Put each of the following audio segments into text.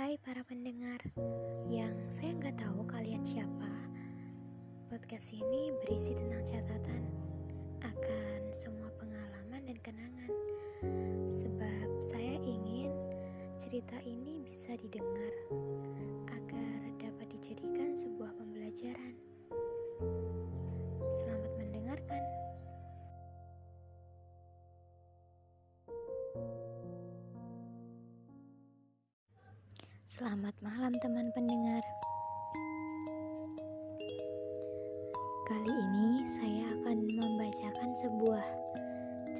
Hai para pendengar yang saya nggak tahu kalian siapa. Podcast ini berisi tentang catatan akan semua pengalaman dan kenangan. Sebab saya ingin cerita ini bisa didengar Selamat malam teman pendengar. Kali ini saya akan membacakan sebuah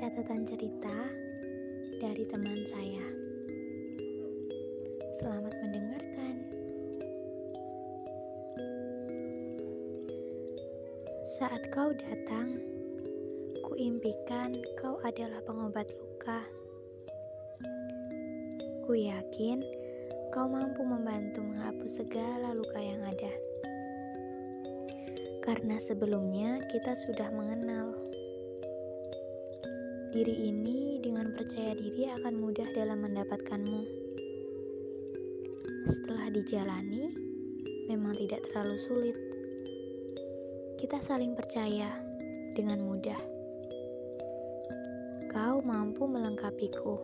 catatan cerita dari teman saya. Selamat mendengarkan. Saat kau datang, kuimpikan kau adalah pengobat luka. Ku yakin kau mampu membantu menghapus segala luka yang ada. Karena sebelumnya kita sudah mengenal. Diri ini dengan percaya diri akan mudah dalam mendapatkanmu. Setelah dijalani, memang tidak terlalu sulit. Kita saling percaya dengan mudah. Kau mampu melengkapiku.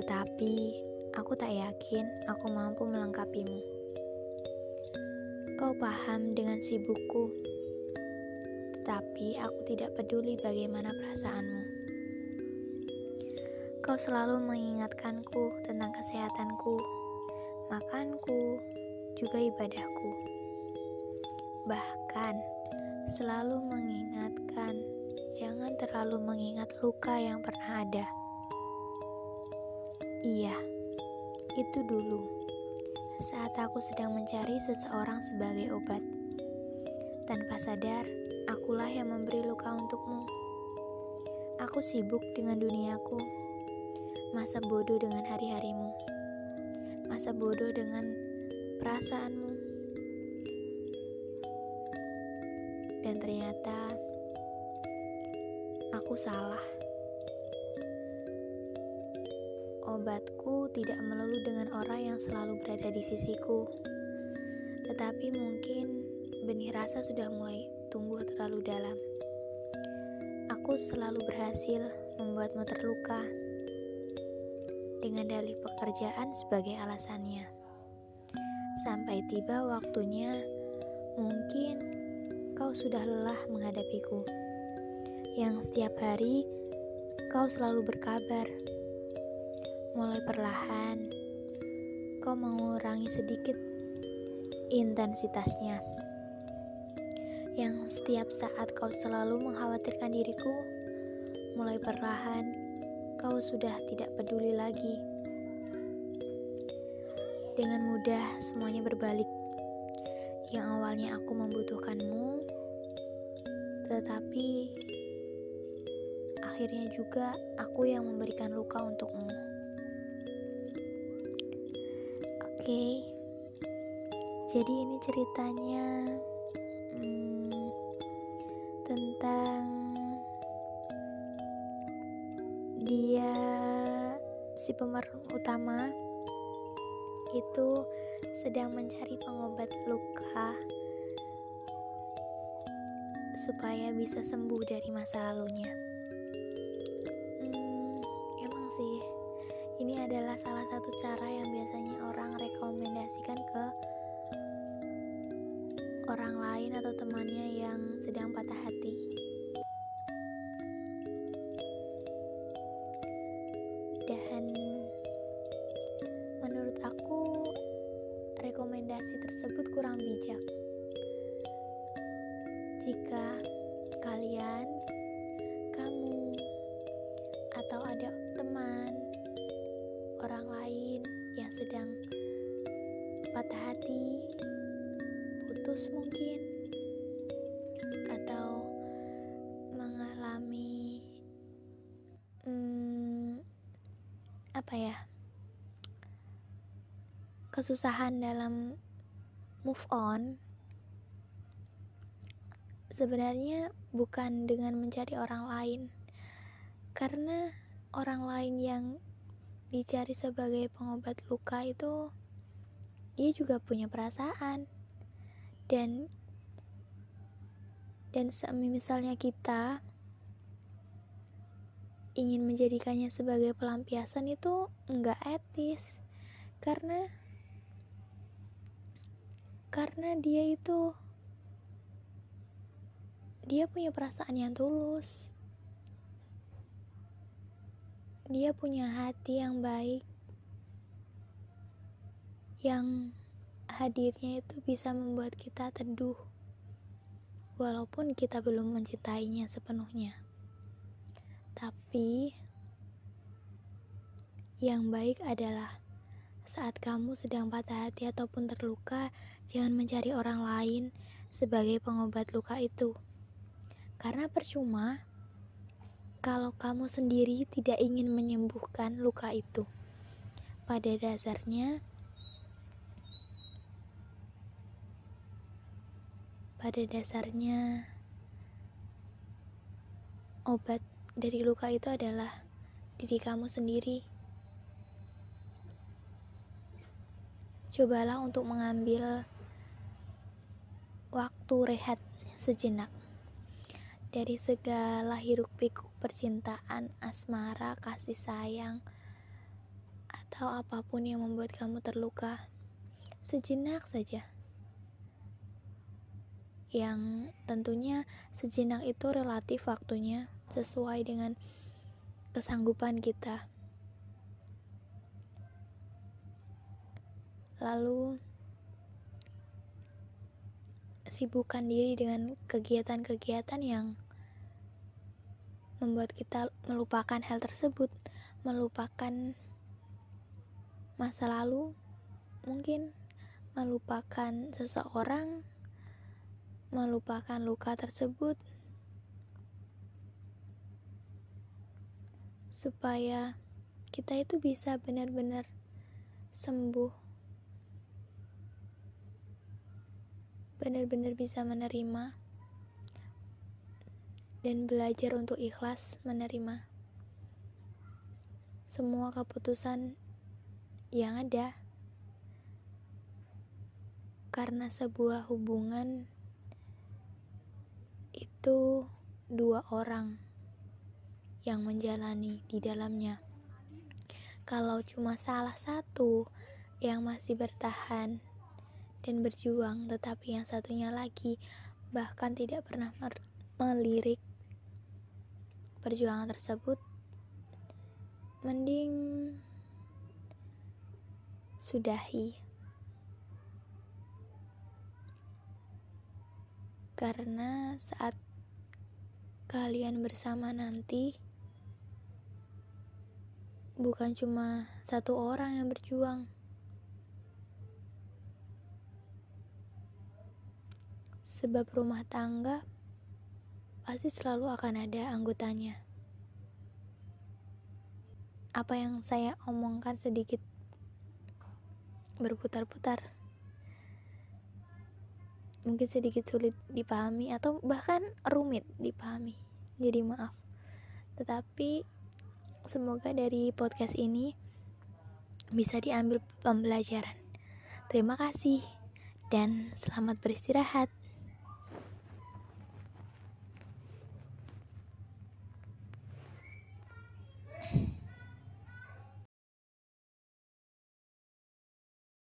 Tetapi Aku tak yakin aku mampu melengkapimu. Kau paham dengan sibukku, tetapi aku tidak peduli bagaimana perasaanmu. Kau selalu mengingatkanku tentang kesehatanku, makanku, juga ibadahku. Bahkan selalu mengingatkan jangan terlalu mengingat luka yang pernah ada. Iya itu dulu, saat aku sedang mencari seseorang sebagai obat. Tanpa sadar, akulah yang memberi luka untukmu. Aku sibuk dengan duniaku, masa bodoh dengan hari-harimu, masa bodoh dengan perasaanmu. Dan ternyata aku salah. Obatku tidak melulu dengan orang yang selalu berada di sisiku. Tetapi mungkin benih rasa sudah mulai tumbuh terlalu dalam. Aku selalu berhasil membuatmu terluka dengan dalih pekerjaan sebagai alasannya. Sampai tiba waktunya, mungkin kau sudah lelah menghadapiku. Yang setiap hari kau selalu berkabar mulai perlahan kau mengurangi sedikit intensitasnya. Yang setiap saat kau selalu mengkhawatirkan diriku, mulai perlahan kau sudah tidak peduli lagi. Dengan mudah semuanya berbalik. Yang awalnya aku membutuhkanmu, tetapi akhirnya juga aku yang memberikan luka untukmu. Okay. jadi ini ceritanya hmm, tentang dia si pemeran utama itu sedang mencari pengobat luka supaya bisa sembuh dari masa lalunya. Hmm, emang sih, ini adalah salah satu cara orang rekomendasikan ke orang lain atau temannya yang sedang patah hati. Dan menurut aku rekomendasi tersebut kurang bijak. Jika kalian, kamu, atau ada teman orang lain yang sedang patah hati, putus mungkin, atau mengalami hmm, apa ya kesusahan dalam move on sebenarnya bukan dengan mencari orang lain. Karena orang lain yang dicari sebagai pengobat luka itu dia juga punya perasaan. Dan dan misalnya kita ingin menjadikannya sebagai pelampiasan itu enggak etis. Karena karena dia itu dia punya perasaan yang tulus. Dia punya hati yang baik yang hadirnya itu bisa membuat kita teduh walaupun kita belum mencintainya sepenuhnya. Tapi yang baik adalah saat kamu sedang patah hati ataupun terluka, jangan mencari orang lain sebagai pengobat luka itu. Karena percuma kalau kamu sendiri tidak ingin menyembuhkan luka itu. Pada dasarnya, pada dasarnya obat dari luka itu adalah diri kamu sendiri. Cobalah untuk mengambil waktu rehat sejenak dari segala hiruk pikuk percintaan, asmara, kasih sayang, atau apa pun yang membuat kamu terluka. Sejenak saja yang tentunya sejenak itu relatif waktunya sesuai dengan kesanggupan kita. Lalu sibukkan diri dengan kegiatan-kegiatan yang membuat kita melupakan hal tersebut, melupakan masa lalu, mungkin melupakan seseorang melupakan luka tersebut supaya kita itu bisa benar-benar sembuh. Benar-benar bisa menerima dan belajar untuk ikhlas menerima semua keputusan yang ada. Karena sebuah hubungan itu dua orang yang menjalani di dalamnya. Kalau cuma salah satu yang masih bertahan dan berjuang, tetapi yang satunya lagi bahkan tidak pernah melirik perjuangan tersebut, mending sudahi. Karena saat kalian bersama nanti bukan cuma satu orang yang berjuang. Sebab rumah tangga pasti selalu akan ada anggotanya. Apa yang saya omongkan sedikit berputar-putar mungkin sedikit sulit dipahami atau bahkan rumit dipahami. Jadi maaf. Tetapi semoga dari podcast ini bisa diambil pembelajaran. Terima kasih dan selamat beristirahat.